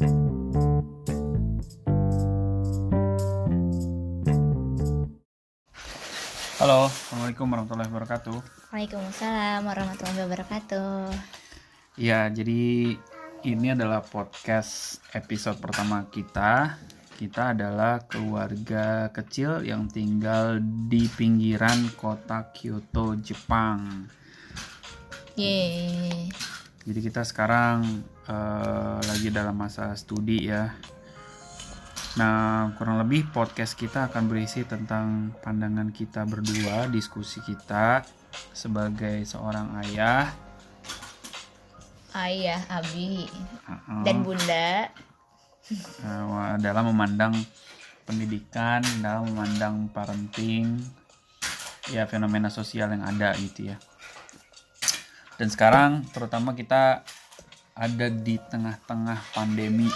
Halo, Assalamualaikum warahmatullahi wabarakatuh. Waalaikumsalam warahmatullahi wabarakatuh. Ya, jadi ini adalah podcast episode pertama kita. Kita adalah keluarga kecil yang tinggal di pinggiran kota Kyoto, Jepang. Yeay. Jadi kita sekarang eh, lagi dalam masa studi ya. Nah, kurang lebih podcast kita akan berisi tentang pandangan kita berdua, diskusi kita sebagai seorang ayah Ayah, Abi, uh-uh, dan Bunda. uh, dalam memandang pendidikan, dalam memandang parenting, ya fenomena sosial yang ada gitu ya. Dan sekarang terutama kita ada di tengah-tengah pandemi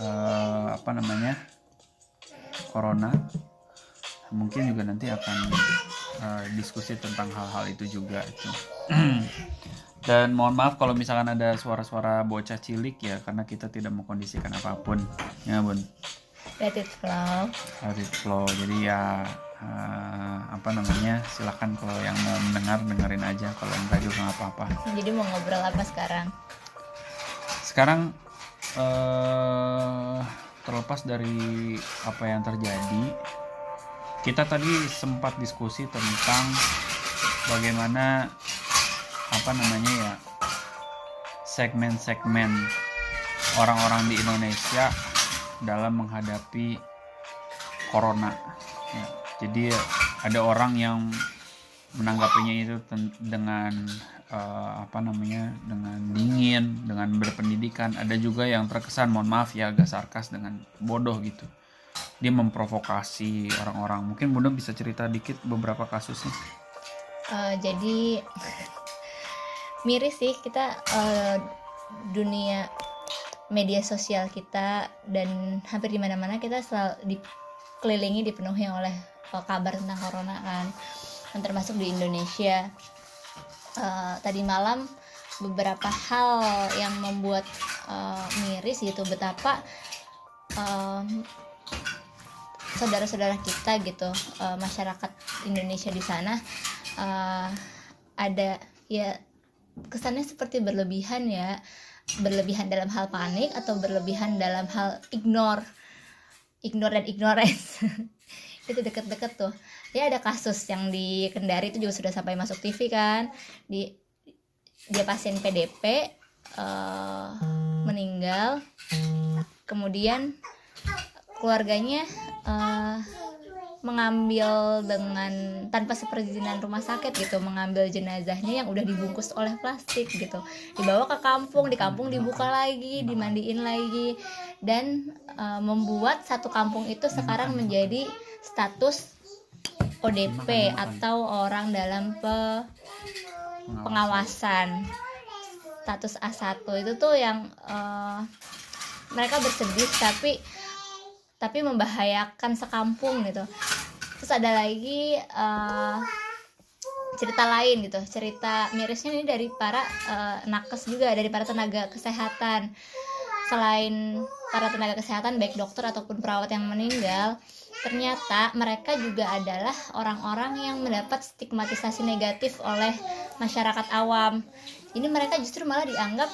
eh, apa namanya corona. Mungkin juga nanti akan eh, diskusi tentang hal-hal itu juga itu. Dan mohon maaf kalau misalkan ada suara-suara bocah cilik ya karena kita tidak mengkondisikan apa pun. Ya bun. Let it flow. Let it flow. Jadi ya eh, apa namanya silakan kalau yang mau mendengar dengerin aja. Kalau enggak juga nggak apa-apa. Jadi mau ngobrol apa sekarang? sekarang eh terlepas dari apa yang terjadi kita tadi sempat diskusi tentang bagaimana apa namanya ya segmen-segmen orang-orang di Indonesia dalam menghadapi corona. Ya, jadi ada orang yang menanggapinya itu dengan eh, apa namanya dengan dingin dengan berpendidikan. Ada juga yang terkesan mohon maaf ya agak sarkas dengan bodoh gitu. Dia memprovokasi orang-orang. Mungkin bunda bisa cerita dikit beberapa kasusnya. Eh, jadi miris sih kita eh, dunia media sosial kita dan hampir di mana-mana kita selalu dikelilingi dipenuhi oleh eh, kabar tentang corona kan dan termasuk di Indonesia. Eh, tadi malam beberapa hal yang membuat eh, miris gitu betapa em, saudara-saudara kita gitu eh, masyarakat Indonesia di sana eh, ada ya kesannya seperti berlebihan ya berlebihan dalam hal panik atau berlebihan dalam hal ignore ignore dan ignorance itu deket-deket tuh. Ya ada kasus yang di Kendari itu juga sudah sampai masuk TV kan. Di dia pasien PDP eh, meninggal. Kemudian keluarganya eh, mengambil dengan tanpa seperizinan rumah sakit gitu mengambil jenazahnya yang udah dibungkus oleh plastik gitu. Dibawa ke kampung di kampung dibuka lagi dimandiin lagi. Dan eh, membuat satu kampung itu sekarang menjadi status ODP atau orang dalam pe- pengawasan. status A1 itu tuh yang eh, mereka bersedih tapi tapi membahayakan sekampung gitu. Terus ada lagi eh, cerita lain gitu. Cerita mirisnya ini dari para eh, nakes juga dari para tenaga kesehatan. Selain para tenaga kesehatan baik dokter ataupun perawat yang meninggal ternyata mereka juga adalah orang-orang yang mendapat stigmatisasi negatif oleh masyarakat awam. Ini mereka justru malah dianggap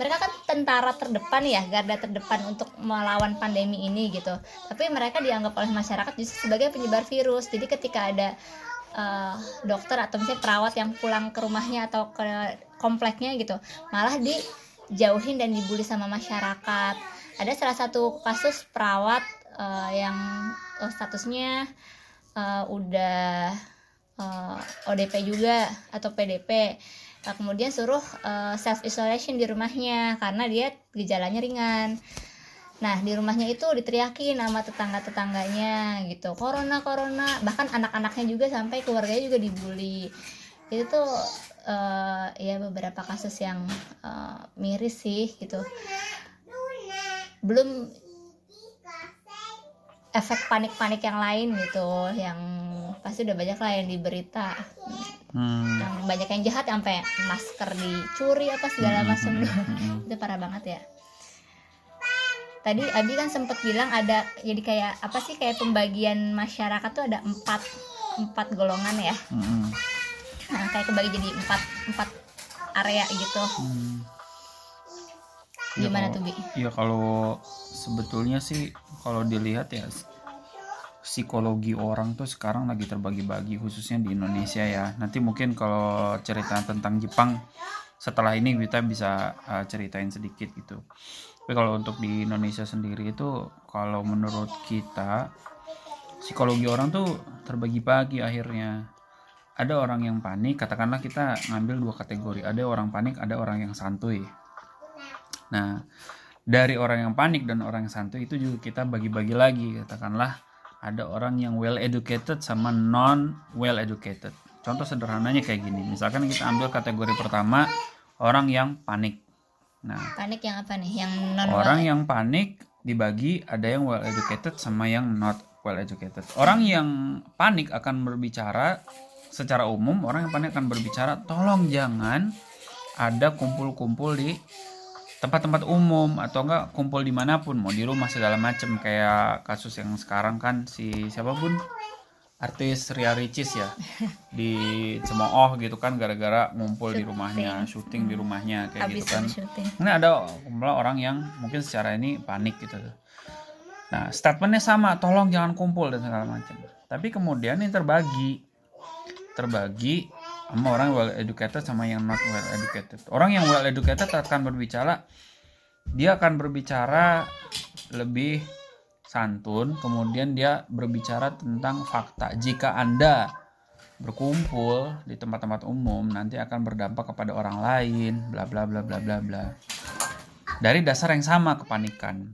mereka kan tentara terdepan ya garda terdepan untuk melawan pandemi ini gitu. Tapi mereka dianggap oleh masyarakat justru sebagai penyebar virus. Jadi ketika ada eh, dokter atau misalnya perawat yang pulang ke rumahnya atau ke kompleknya gitu malah dijauhin dan dibully sama masyarakat. Ada salah satu kasus perawat eh, yang eh, statusnya eh, udah eh, ODP juga atau PDP Nah, kemudian suruh self isolation di rumahnya karena dia gejalanya ringan. Nah, di rumahnya itu diteriakin sama tetangga-tetangganya gitu. Corona, corona, bahkan anak-anaknya juga sampai keluarganya juga dibully. Itu tuh eh, ya beberapa kasus yang eh, miris sih gitu. Belum efek panik-panik yang lain gitu yang pasti udah banyak lah yang di berita Hmm. yang banyak yang jahat sampai masker dicuri apa segala Hmm, macam hmm, hmm, hmm. itu parah banget ya tadi Abi kan sempat bilang ada jadi kayak apa sih kayak pembagian masyarakat tuh ada empat empat golongan ya Mm-mm. nah kayak kebagi jadi empat empat area gitu Hmm. Ya, gimana kalau- tuh bi Iya kalau sebetulnya sih kalau dilihat ya psikologi orang tuh sekarang lagi terbagi-bagi khususnya di Indonesia ya. Nanti mungkin kalau cerita tentang Jepang setelah ini kita bisa uh, ceritain sedikit gitu. Tapi kalau untuk di Indonesia sendiri itu kalau menurut kita psikologi orang tuh terbagi-bagi akhirnya. Ada orang yang panik, katakanlah kita ngambil dua kategori. Ada orang panik, ada orang yang santuy. Nah, dari orang yang panik dan orang yang santuy itu juga kita bagi-bagi lagi. Katakanlah ada orang yang well educated sama non well educated. Contoh sederhananya kayak gini. Misalkan kita ambil kategori pertama orang yang panik. Nah, panik yang apa nih yang non orang yang panik dibagi ada yang well educated sama yang not well educated. Orang yang panik akan berbicara secara umum, orang yang panik akan berbicara tolong jangan ada kumpul-kumpul di tempat-tempat umum atau enggak kumpul di mana pun mau di rumah segala macam kayak kasus yang sekarang kan si siapa pun artis Ria Ricis ya di Cemooh gitu kan gara-gara ngumpul di rumahnya syuting. di rumahnya kayak habis gitu kan. ini ada kumpulan orang yang mungkin secara ini panik gitu. Nah, statementnya sama, tolong jangan kumpul dan segala macam. Tapi kemudian ini terbagi, terbagi sama orang well educated sama yang not well educated. Orang yang well educated akan berbicara, dia akan berbicara lebih santun, kemudian dia berbicara tentang fakta. Jika Anda berkumpul di tempat-tempat umum nanti akan berdampak kepada orang lain, bla bla bla bla bla bla. Dari dasar yang sama kepanikan.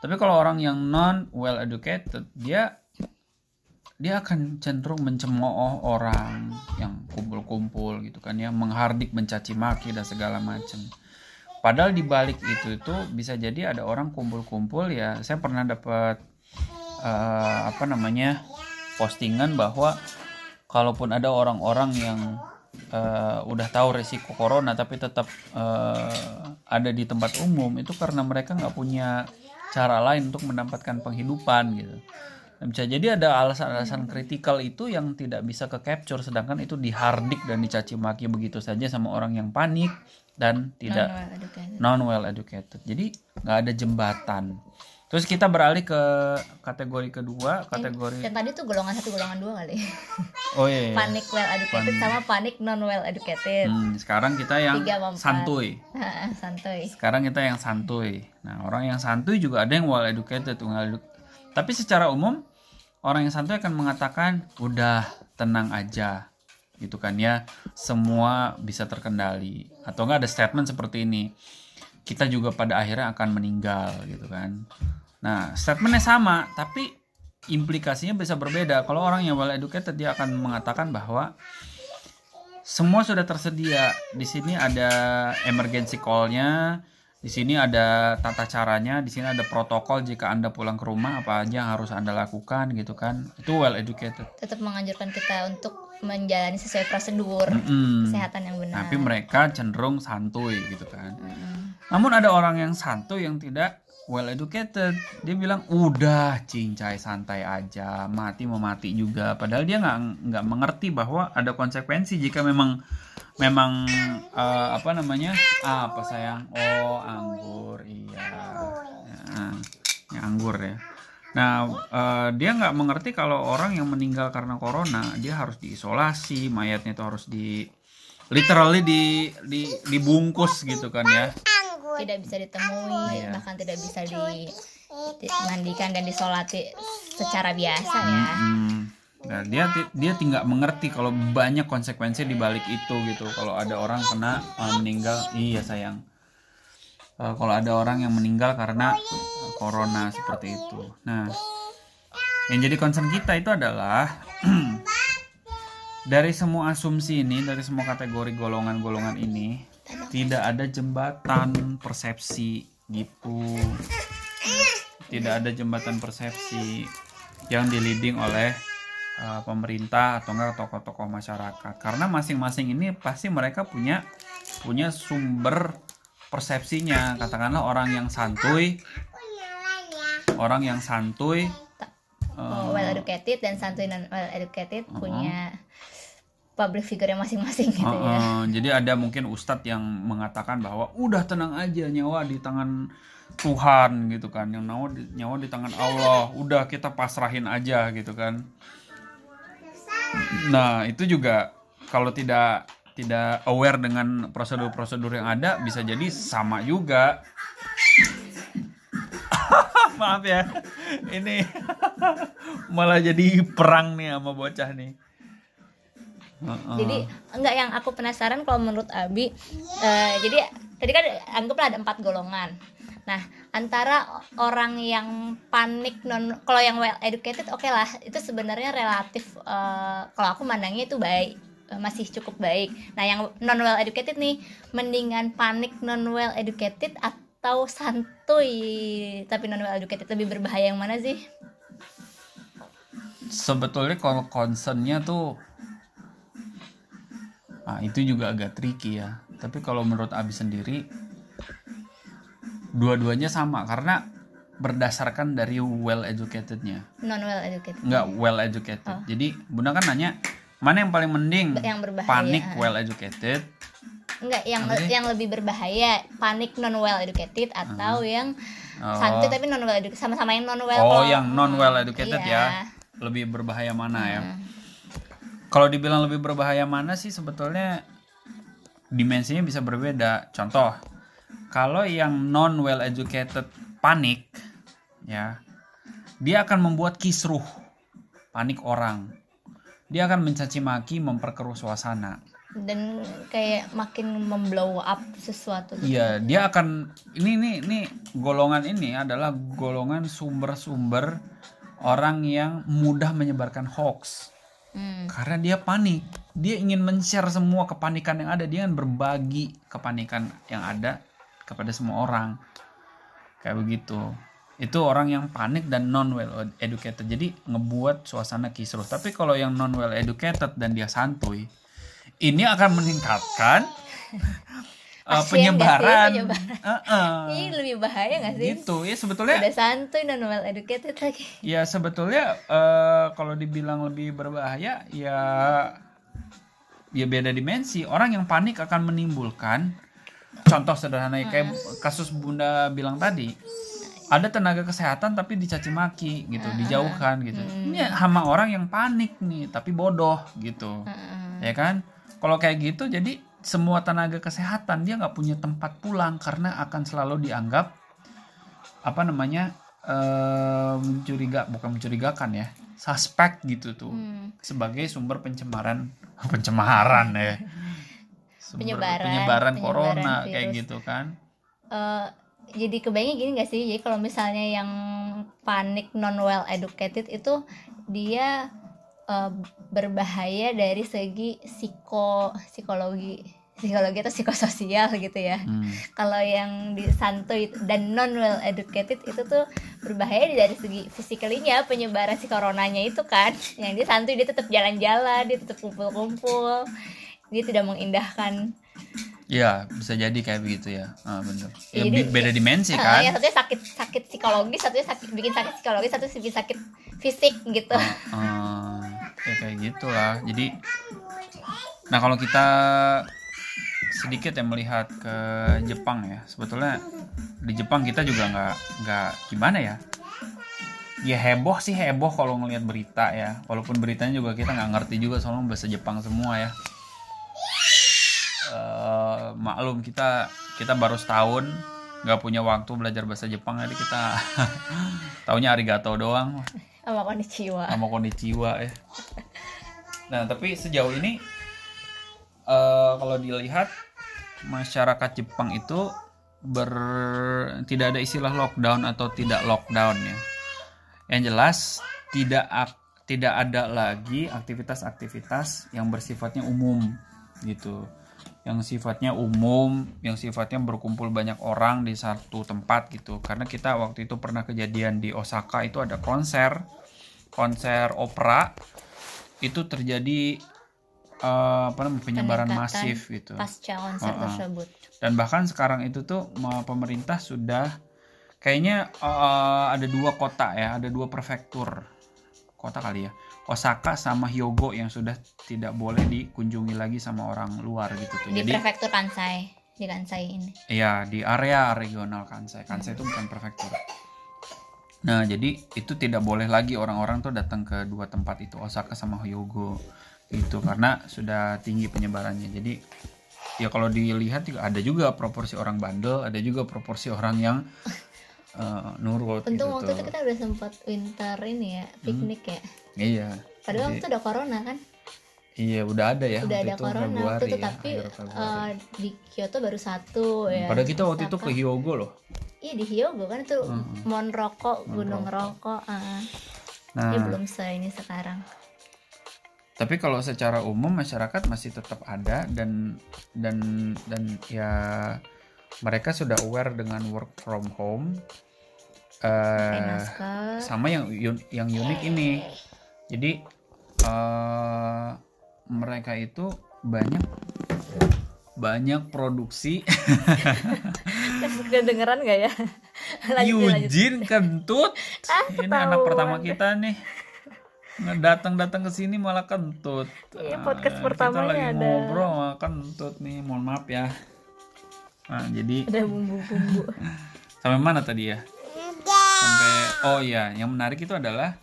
Tapi kalau orang yang non well educated, dia dia akan cenderung mencemooh orang yang kumpul-kumpul gitu kan ya, menghardik, mencaci maki dan segala macam. Padahal di balik itu itu bisa jadi ada orang kumpul-kumpul ya. Saya pernah dapat eh, apa namanya postingan bahwa kalaupun ada orang-orang yang eh, udah tahu resiko corona tapi tetap eh, ada di tempat umum itu karena mereka nggak punya cara lain untuk mendapatkan penghidupan gitu. Bisa jadi ada alasan-alasan kritikal itu yang tidak bisa ke capture sedangkan itu dihardik dan dicaci maki begitu saja sama orang yang panik dan tidak educated. non well educated. Jadi nggak ada jembatan. Terus kita beralih ke kategori kedua, kategori yang tadi tuh golongan satu golongan dua kali oh iya, iya. panik well educated sama panik non well educated Hmm, sekarang kita yang santuy. santuy Sekarang kita yang santuy. Nah, orang yang santuy juga ada yang well educated, well Tapi secara umum orang yang santuy akan mengatakan udah tenang aja. Gitu kan ya. Semua bisa terkendali. Atau enggak ada statement seperti ini. Kita juga pada akhirnya akan meninggal gitu kan. Nah, statementnya sama, tapi implikasinya bisa berbeda. Kalau orang yang well educated dia akan mengatakan bahwa semua sudah tersedia. Di sini ada emergency call-nya, di sini ada tata caranya, di sini ada protokol jika Anda pulang ke rumah apa aja yang harus Anda lakukan gitu kan. Itu well educated. tetap menganjurkan kita untuk menjalani sesuai prosedur Mm-mm. kesehatan yang benar Tapi mereka cenderung santuy gitu kan. Mm-mm. Namun ada orang yang santuy yang tidak well educated. Dia bilang udah cincai santai aja, mati mau mati juga. Padahal dia nggak nggak mengerti bahwa ada konsekuensi jika memang memang eh, apa namanya Ah, apa sayang oh anggur iya Ya, ya, anggur ya. Nah eh, dia nggak mengerti kalau orang yang meninggal karena corona dia harus diisolasi, mayatnya itu harus di literally di, di dibungkus gitu kan ya. Tidak bisa ditemui Iya. bahkan tidak bisa di- dimandikan dan disolati secara biasa ya Hmm. Nah, dia dia tidak mengerti kalau banyak konsekuensi di balik itu gitu. Kalau ada orang kena uh, meninggal, iya sayang. Uh, kalau ada orang yang meninggal karena uh, corona seperti itu. Nah, yang jadi concern kita itu adalah dari semua asumsi ini, dari semua kategori golongan-golongan ini, tidak ada jembatan persepsi gitu. Tidak ada jembatan persepsi yang diliding oleh uh, pemerintah atau enggak tokoh-tokoh masyarakat. Karena masing-masing ini pasti mereka punya punya sumber persepsinya. Katakanlah orang yang santuy. Orang yang santuy Oh, well educated dan santuy non well educated punya public figure yang masing-masing gitu Uh, ya. uh, jadi ada mungkin ustadz yang mengatakan bahwa udah tenang aja nyawa di tangan Tuhan gitu kan, yang nyawa di, nyawa di tangan Allah, udah kita pasrahin aja gitu kan. Nah itu juga kalau tidak tidak aware dengan prosedur-prosedur yang ada bisa jadi sama juga. Maaf ya, ini malah jadi perang nih sama bocah nih. Uh-uh. Jadi enggak yang aku penasaran kalau menurut Abi eh, jadi tadi kan anggaplah ada empat golongan. Nah, antara orang yang panik non kalau yang well educated oke lah, itu sebenarnya relatif eh, kalau aku mandangnya itu baik eh, masih cukup baik. Nah, yang non well educated nih mendingan panik non well educated atau santuy tapi non well educated lebih berbahaya yang mana sih? sebetulnya kalau concernnya tuh ah itu juga agak tricky ya tapi kalau menurut Abi sendiri dua-duanya sama karena berdasarkan dari well educatednya Non well educated. nggak well educated jadi bunda kan nanya mana yang paling mending Yang berbahaya. panik well educated Enggak, yang sih? yang lebih berbahaya panik non well educated atau yang Oh. santuy tapi non well educated sama-sama yang non well oh yang non well educated Iya. ya lebih berbahaya mana ya Hmm. Kalau dibilang lebih berbahaya mana sih sebetulnya dimensinya bisa berbeda. Contoh, kalau yang non well educated panik ya, dia akan membuat kisruh, panik orang. Dia akan mencaci maki, memperkeruh suasana. dan kayak makin memblow up sesuatu gitu. Iya, dia akan ini ini ini golongan ini adalah golongan sumber-sumber orang yang mudah menyebarkan hoax. Hmm. karena dia panik. Dia ingin men-share semua kepanikan yang ada. Dia ingin berbagi kepanikan yang ada kepada semua orang. Kayak begitu. Itu orang yang panik dan non well educated. Jadi ngebuat suasana kisruh. Tapi kalau yang non well educated dan dia santuy ini akan meningkatkan uh, Kasian nggak sih penyebaran penyebaran? Uh-uh. Ini lebih bahaya gak sih? gitu ya sebetulnya Udah santuy non well educated lagi. Ya sebetulnya eh, kalau dibilang lebih berbahaya ya ya beda dimensi. Orang yang panik akan menimbulkan contoh sederhana kayak kasus Bunda bilang tadi. Ada tenaga kesehatan tapi dicaci maki gitu, dijauhkan gitu. Ini sama orang yang panik nih tapi bodoh gitu. Heeh. Ya kan? Kalau kayak gitu jadi semua tenaga kesehatan dia nggak punya tempat pulang karena akan selalu dianggap apa namanya eh mencuriga bukan mencurigakan ya suspek gitu tuh Hmm. sebagai sumber pencemaran pencemaran ya Sumber Penyebaran- penyebaran penyebaran corona kayak virus. gitu kan Eh, jadi kebayangnya gini gak sih jadi kalau misalnya yang panik non well educated itu dia eh, berbahaya dari segi psiko psikologi psikologi atau psikososial gitu ya. Hmm. kalau yang di santuy dan non well educated itu tuh berbahaya dari segi fisikalinya penyebaran si coronanya itu kan. Yang dia santuy dia tetap jalan-jalan dia tetap kumpul-kumpul dia tidak mengindahkan. Ya bisa jadi kayak begitu ya. Ah, bener. Ya, Jadi- beda dimensi Eh, kan? yang satunya sakit sakit psikologis satunya sakit bikin sakit psikologis satu bikin sakit fisik gitu. Ah, ya kayak gitulah. Jadi nah kalau kita sedikit ya melihat ke Jepang ya. Sebetulnya di Jepang kita juga nggak nggak gimana ya? Ya heboh sih heboh kalau ngelihat berita ya. Walaupun beritanya juga kita nggak ngerti juga soalnya bahasa Jepang semua ya. Eh, maklum kita kita baru setahun nggak punya waktu belajar bahasa Jepang jadi kita taunya arigato doang sama konnichiwa sama konnichiwa ya. Nah, tapi sejauh ini eh, kalau dilihat masyarakat Jepang itu ber tidak ada istilah lockdown atau tidak lockdown ya. Yang jelas tidak ak- tidak ada lagi aktivitas-aktivitas yang bersifatnya umum gitu. Yang sifatnya umum, yang sifatnya berkumpul banyak orang di satu tempat gitu. Karena kita waktu itu pernah kejadian di Osaka itu ada konser konser opera itu terjadi eh, apa namanya penyebaran Peningkatan masif gitu. pasca konser Uh-uh. tersebut. Dan bahkan sekarang itu tuh pemerintah sudah kayaknya eh, ada dua kota ya ada dua prefektur kota kali ya Osaka sama Hyogo yang sudah tidak boleh dikunjungi lagi sama orang luar gitu tuh. Di jadi prefektur Kansai di Kansai ini. Ya di area regional Kansai. Kansai itu bukan prefektur nah jadi itu tidak boleh lagi orang-orang tuh datang ke dua tempat itu Osaka sama Hyogo gitu. Karena sudah tinggi penyebarannya. Jadi ya kalau dilihat juga ada juga proporsi orang bandel ada juga proporsi orang yang eh, nurut gitu untung waktu itu tuh. kita udah sempat winter ini ya piknik ya. Iya. Padahal Jadi- waktu itu udah corona kan iya udah ada ya udah ada itu corona Februari itu ya, tapi eh, di Kyoto baru satu ya padahal kita waktu itu ke Hyogo loh. Iya di Hyogo kan itu Mhm. Mon Rokok Gunung Rokok. Rokok ah. nah. ini belum se ini sekarang. Tapi kalau secara umum masyarakat masih tetap ada dan dan dan ya mereka sudah aware dengan work from home eh masker. sama yang yang unik ini. Jadi eh mereka itu banyak banyak produksi. Kedengeran gak ya? Eugene kentut. Ah, ini anak pertama kita nih. Datang datang ke sini malah kentut. Iya, podcast Ah, pertamanya kita lagi ada. ngobrol sama kentut nih. Mohon maaf ya. Nah jadi ada bumbu-bumbu. Sampai mana tadi ya? Sampai oh iya yang menarik itu adalah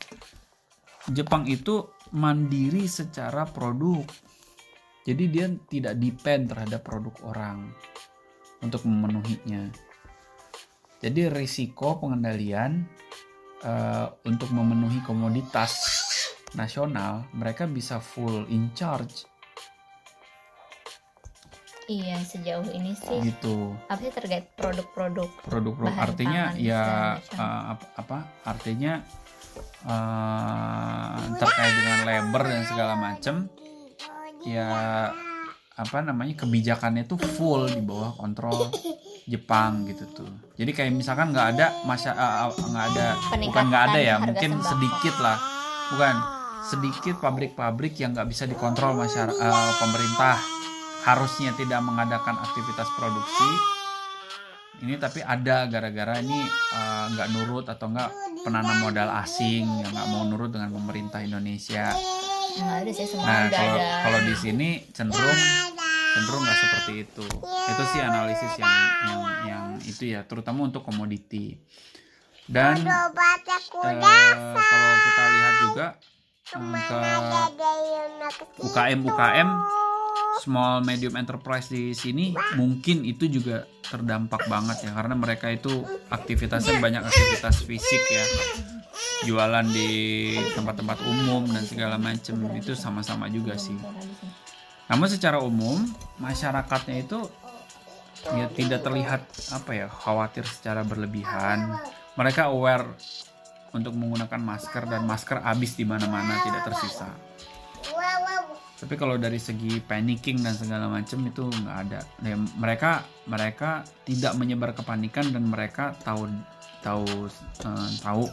Jepang itu mandiri secara produk. Jadi dia tidak depend terhadap produk orang untuk memenuhinya. Jadi risiko pengendalian eh, untuk memenuhi komoditas nasional mereka bisa full in charge. Iya sejauh ini sih. Gitu. Apa sih terkait produk-produk produk produk Bahan artinya ya uh, apa artinya uh, terkait dengan labor dan segala macam ya apa namanya kebijakannya tuh full di bawah kontrol Jepang gitu tuh. Jadi kayak misalkan nggak ada masa uh, uh, nggak ada bukan nggak ada ya mungkin sembako. sedikit lah. Bukan sedikit pabrik-pabrik yang nggak bisa dikontrol masyarakat pemerintah. Harusnya tidak mengadakan aktivitas produksi. Ini tapi ada gara-gara ini uh, nggak nurut atau nggak penanam modal asing yang nggak mau nurut dengan pemerintah Indonesia. Nah udah kalau ada kalau di sini cenderung cenderung nggak seperti itu. Itu sih analisis yang yang yang itu ya terutama untuk komoditi. Dan eh, kalau kita lihat juga ke UKM UKM small medium enterprise di sini mungkin itu juga terdampak banget ya karena mereka itu aktivitasnya banyak aktivitas fisik ya. Jualan di tempat-tempat umum dan segala macam itu sama-sama juga sih. Namun secara umum masyarakatnya itu ya tidak terlihat apa ya khawatir secara berlebihan. Mereka aware untuk menggunakan masker dan masker habis di mana-mana tidak tersisa tapi kalau dari segi panicking dan segala macam itu nggak ada Ya, mereka mereka tidak menyebar kepanikan dan mereka tahu tahu eh, tahu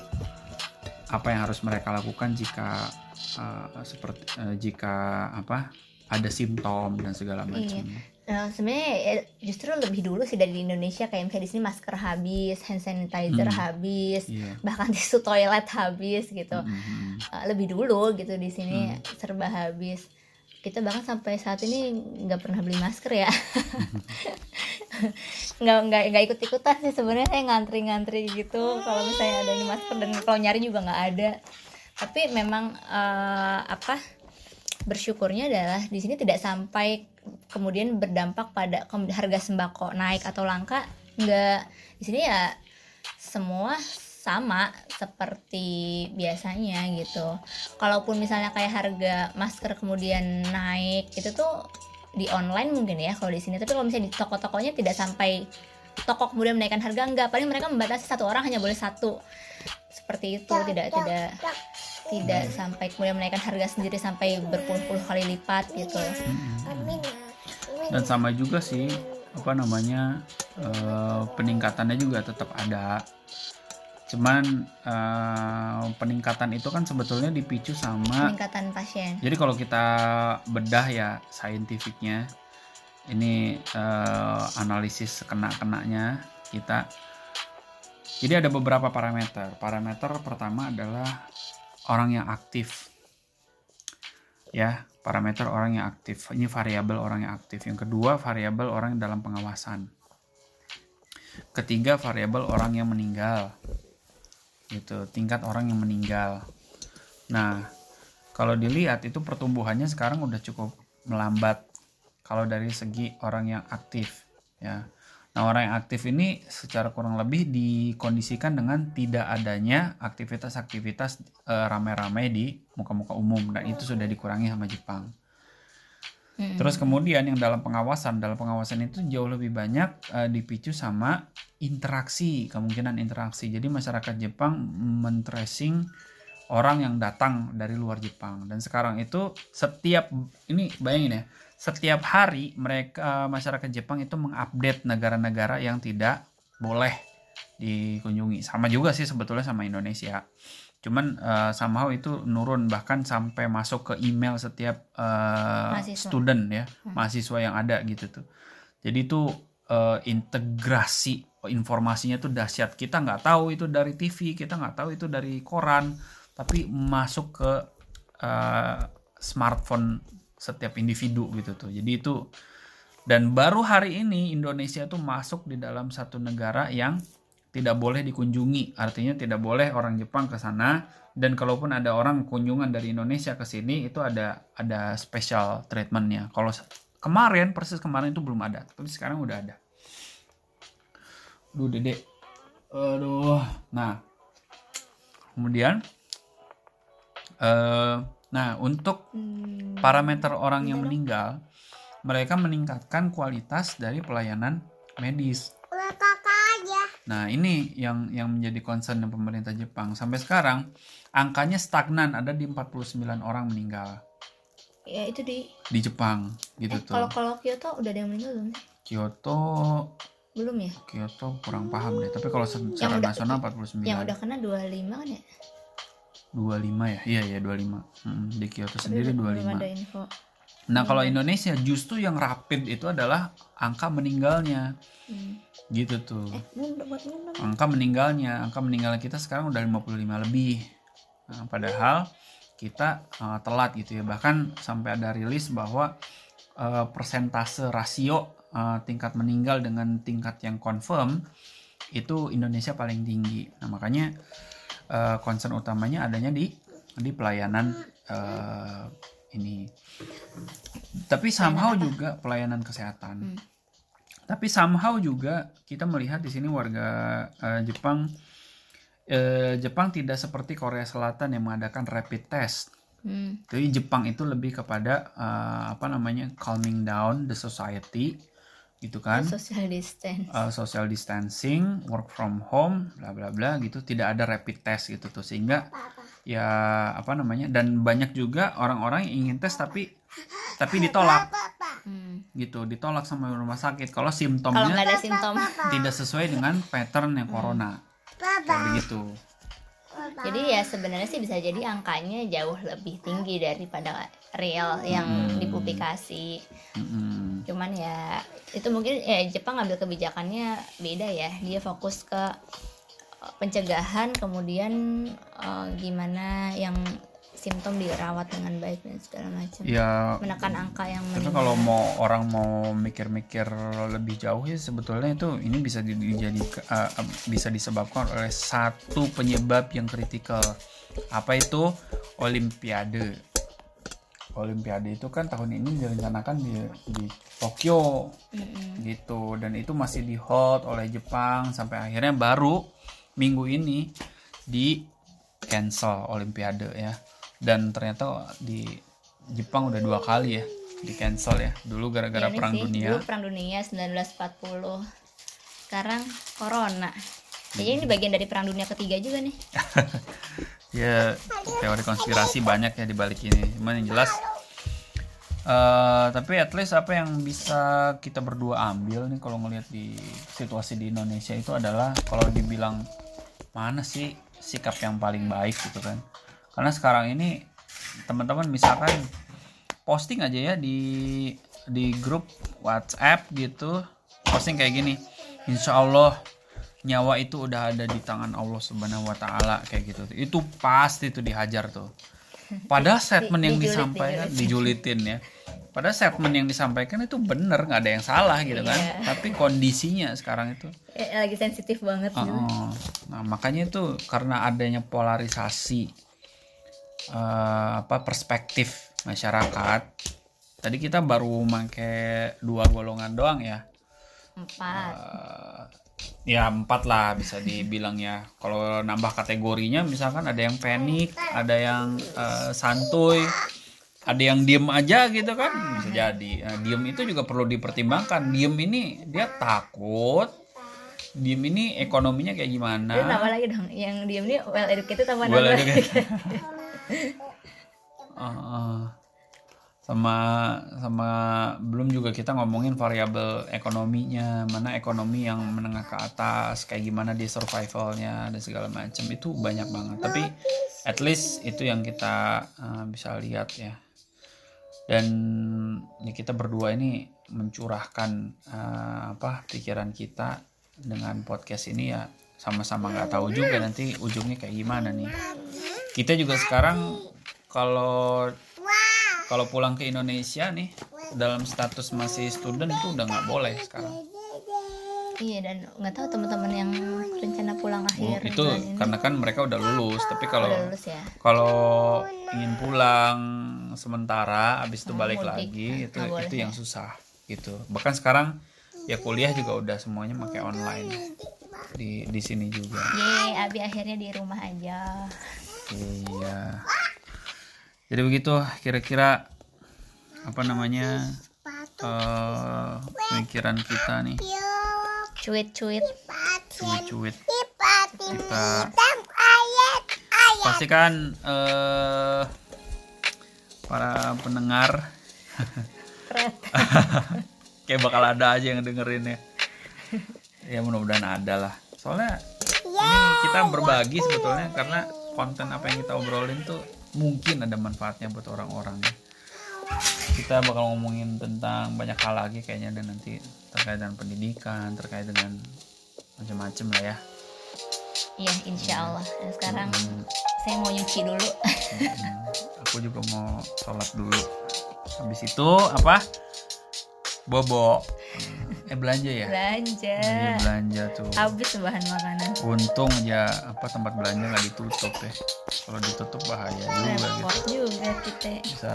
apa yang harus mereka lakukan jika eh, seperti eh, jika apa ada simptom dan segala macam Nah, sebenarnya ya, justru lebih dulu sih dari di Indonesia kayak misalnya di sini masker habis, hand sanitizer Hmm. habis, iya bahkan tisu toilet habis gitu. Mm, mm, mm. Uh, lebih dulu gitu di sini Hmm. serba habis. Kita bahkan sampai saat ini nggak pernah beli masker ya. nggak nggak nggak ikut ikutan sih sebenarnya saya ngantri ngantri gitu kalau misalnya ada ini masker dan kalau nyari juga nggak ada. Tapi memang uh, apa bersyukurnya adalah di sini tidak sampai kemudian berdampak pada harga sembako naik atau langka nggak di sini ya semua sama seperti biasanya gitu. Kalaupun misalnya kayak harga masker kemudian naik itu tuh di online mungkin ya kalau di sini. Tapi kalau misalnya di toko-tokonya tidak sampai toko kemudian menaikkan harga enggak. Paling mereka membatasi satu orang hanya boleh satu. Seperti itu tidak tidak tidak sampai kemudian menaikkan harga sendiri sampai berpuluh-puluh kali lipat gitu. Dan sama juga sih apa namanya eh, peningkatannya juga tetap ada cuman eh, peningkatan itu kan sebetulnya dipicu sama peningkatan pasien. Jadi kalau kita bedah ya saintifiknya ini eh, analisis kena-kenanya kita jadi ada beberapa parameter. Parameter pertama adalah orang yang aktif. Ya parameter orang yang aktif. Ini variabel orang yang aktif. Yang kedua variabel orang yang dalam pengawasan. Ketiga variabel orang yang meninggal gitu tingkat orang yang meninggal. Nah kalau dilihat itu pertumbuhannya sekarang udah cukup melambat kalau dari segi orang yang aktif ya. Nah orang yang aktif ini secara kurang lebih dikondisikan dengan tidak adanya aktivitas-aktivitas eh, rame-rame di muka-muka umum. Dan itu sudah dikurangi sama Jepang Terus kemudian yang dalam pengawasan, dalam pengawasan itu jauh lebih banyak eh, dipicu sama interaksi, kemungkinan interaksi. Jadi masyarakat Jepang men-tracing orang yang datang dari luar Jepang dan sekarang itu setiap ini bayangin ya, setiap hari mereka masyarakat Jepang itu mengupdate negara-negara yang tidak boleh dikunjungi. Sama juga sih sebetulnya sama Indonesia. Cuman eh, somehow itu nurun bahkan sampai masuk ke email setiap Mahasiswa. student ya, mahasiswa yang ada gitu tuh. Jadi itu eh, integrasi informasinya tuh dahsyat. Kita nggak tahu itu dari TV, kita nggak tahu itu dari koran, tapi masuk ke eh, smartphone setiap individu gitu tuh. Jadi itu dan baru hari ini Indonesia tuh masuk di dalam satu negara yang tidak boleh dikunjungi. Artinya tidak boleh orang Jepang ke sana dan kalaupun ada orang kunjungan dari Indonesia ke sini itu ada ada special treatmentnya. Kalau kemarin persis kemarin itu belum ada, tapi sekarang udah ada. Duh, Dedek. Aduh. Nah. Kemudian eh nah, untuk Hmm, parameter orang yang meninggal, mereka meningkatkan kualitas dari pelayanan medis. Udah. Nah, ini yang yang menjadi concern pemerintah Jepang. Sampai sekarang angkanya stagnan, ada di 49 orang meninggal ya itu di di Jepang gitu eh, tuh. kalau kalau Kyoto udah ada yang meninggal belum? Kyoto belum ya Kyoto kurang paham deh, tapi kalau secara udah- nasional 49. yang udah kena 25 kan ya 25 ya? Iya ya 25. Mm, di Kyoto Tapi sendiri belum 25. ada info Nah, kalau Indonesia justru yang rapid itu adalah angka meninggalnya. Hmm. Gitu tuh. eh buat angka meninggalnya angka meninggal kita sekarang udah 55 lebih Nah, padahal kita uh, telat gitu ya bahkan sampai ada rilis bahwa uh, persentase rasio uh, tingkat meninggal dengan tingkat yang confirm itu Indonesia paling tinggi nah makanya uh, concern utamanya adanya di di pelayanan uh, ini tapi somehow juga pelayanan kesehatan Hmm. tapi somehow juga kita melihat di sini warga eh, Jepang eh, Jepang tidak seperti Korea Selatan yang mengadakan rapid test. Hmm. Jadi Jepang itu lebih kepada eh, apa namanya calming down the society gitu kan. social distance Eh, social distancing, work from home, bla bla bla gitu, tidak ada rapid test gitu tuh sehingga ya apa namanya? Dan banyak juga orang-orang yang ingin tes tapi tapi ditolak. Hmm. gitu, ditolak sama rumah sakit. Kalau kalau simptomnya nggak ada simptom. tidak sesuai dengan pattern yang corona. Kayak begitu jadi ya sebenarnya sih bisa jadi angkanya jauh lebih tinggi daripada real yang Hmm. dipublikasi. Mm-mm. cuman ya itu mungkin ya Jepang ngambil kebijakannya beda ya. Dia fokus ke pencegahan kemudian eh, gimana yang simptom dirawat dengan baik dan segala macam. Ya menekan angka yang tapi meninggal. kalau mau orang mau mikir-mikir lebih jauh ya sebetulnya itu ini bisa di- dijadi eh, bisa disebabkan oleh satu penyebab yang kritikal. Apa itu? Olimpiade. Olimpiade itu kan tahun ini direncanakan di di Tokyo. Mm-mm. gitu dan itu masih di hold oleh Jepang sampai akhirnya baru minggu ini di cancel Olimpiade ya. Dan ternyata di Jepang udah dua kali ya di cancel ya. Dulu gara-gara Ini perang sih, dunia. dulu perang dunia 1940 sekarang corona. Jadi ini bagian dari perang dunia ketiga juga nih. Ya teori konspirasi banyak ya di balik ini. Cuman yang jelas eh, tapi at least apa yang bisa kita berdua ambil nih kalau ngelihat di situasi di Indonesia itu adalah kalau dibilang mana sih sikap yang paling baik gitu kan? Karena sekarang ini teman-teman misalkan posting aja ya di di grup WhatsApp gitu. Posting kayak gini Insya Allah nyawa itu udah ada di tangan Allah Subhanahu Wa Taala kayak gitu. Itu pasti tuh dihajar tuh. Pada statement yang disampaikan dijulit. dijulitin ya pada statement yang disampaikan itu bener nggak ada yang salah gitu kan Iya. tapi kondisinya sekarang itu Eh, lagi sensitif banget gitu. Oh, nah makanya itu karena adanya polarisasi eh, apa perspektif masyarakat. Tadi kita baru make dua golongan doang ya. empat Eh, ya empat lah bisa dibilang ya. Kalau nambah kategorinya misalkan ada yang panik, ada yang eh, santuy, ada yang diem aja gitu kan bisa jadi. Nah, diem itu juga perlu dipertimbangkan. Diem ini dia takut. Diem ini ekonominya kayak gimana? Tambah lagi dong yang diem ini well educated tambah Well educated. Heeh. sama sama belum juga kita ngomongin variabel ekonominya mana ekonomi yang menengah ke atas kayak gimana dia survivalnya dan segala macam itu banyak banget tapi at least itu yang kita uh, bisa lihat ya dan ya kita berdua ini mencurahkan uh, apa pikiran kita dengan podcast ini ya. Sama-sama nggak tahu juga nanti ujungnya kayak gimana nih. Kita juga sekarang kalau kalau pulang ke Indonesia nih dalam status masih student itu udah nggak boleh sekarang iya dan nggak tahu teman-teman yang rencana pulang Oh, akhir itu bulan ini. karena kan mereka udah lulus tapi kalau lulus ya. kalau ingin pulang sementara habis itu Oh, balik mudik. lagi itu boleh itu ya. yang susah gitu. Bahkan sekarang ya kuliah juga udah semuanya pakai online. Di di sini juga. Yeay, Abi akhirnya di rumah aja. Iya. Jadi begitu kira-kira apa namanya eh pemikiran kita nih cuit-cuit. Cuit-cuit. Kita pastikan eh para pendengar. Keren kayak bakal ada aja yang dengerin ya. Ya mudah-mudahan ada lah. Soalnya ini kita berbagi sebetulnya karena konten apa yang kita obrolin tuh mungkin ada manfaatnya buat orang-orang. Kita bakal ngomongin tentang banyak hal lagi kayaknya dan nanti terkait dengan pendidikan terkait dengan macam-macam lah ya. Iya insya Allah. Dan sekarang Hmm, saya mau nyuci dulu. Hmm, aku juga mau sholat dulu. Habis itu apa? Bobo. Eh belanja ya? Belanja. Iya, belanja tuh. Habis bahan makanan. Untung aja apa tempat belanja nggak ditutup ya. Kalau ditutup bahaya juga gitu. repot juga kita. Bisa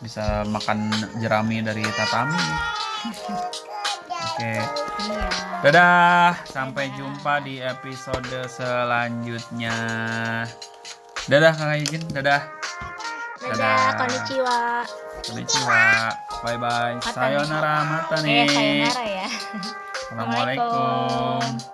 bisa makan jerami dari tatami oke. Iya. Dadah. Sampai jumpa di episode selanjutnya. Dadah kak Izin dadah. Dadah konnichiwa. Konnichiwa. Bye bye Mata sayonara mata eh nih sayonara ya. Assalamualaikum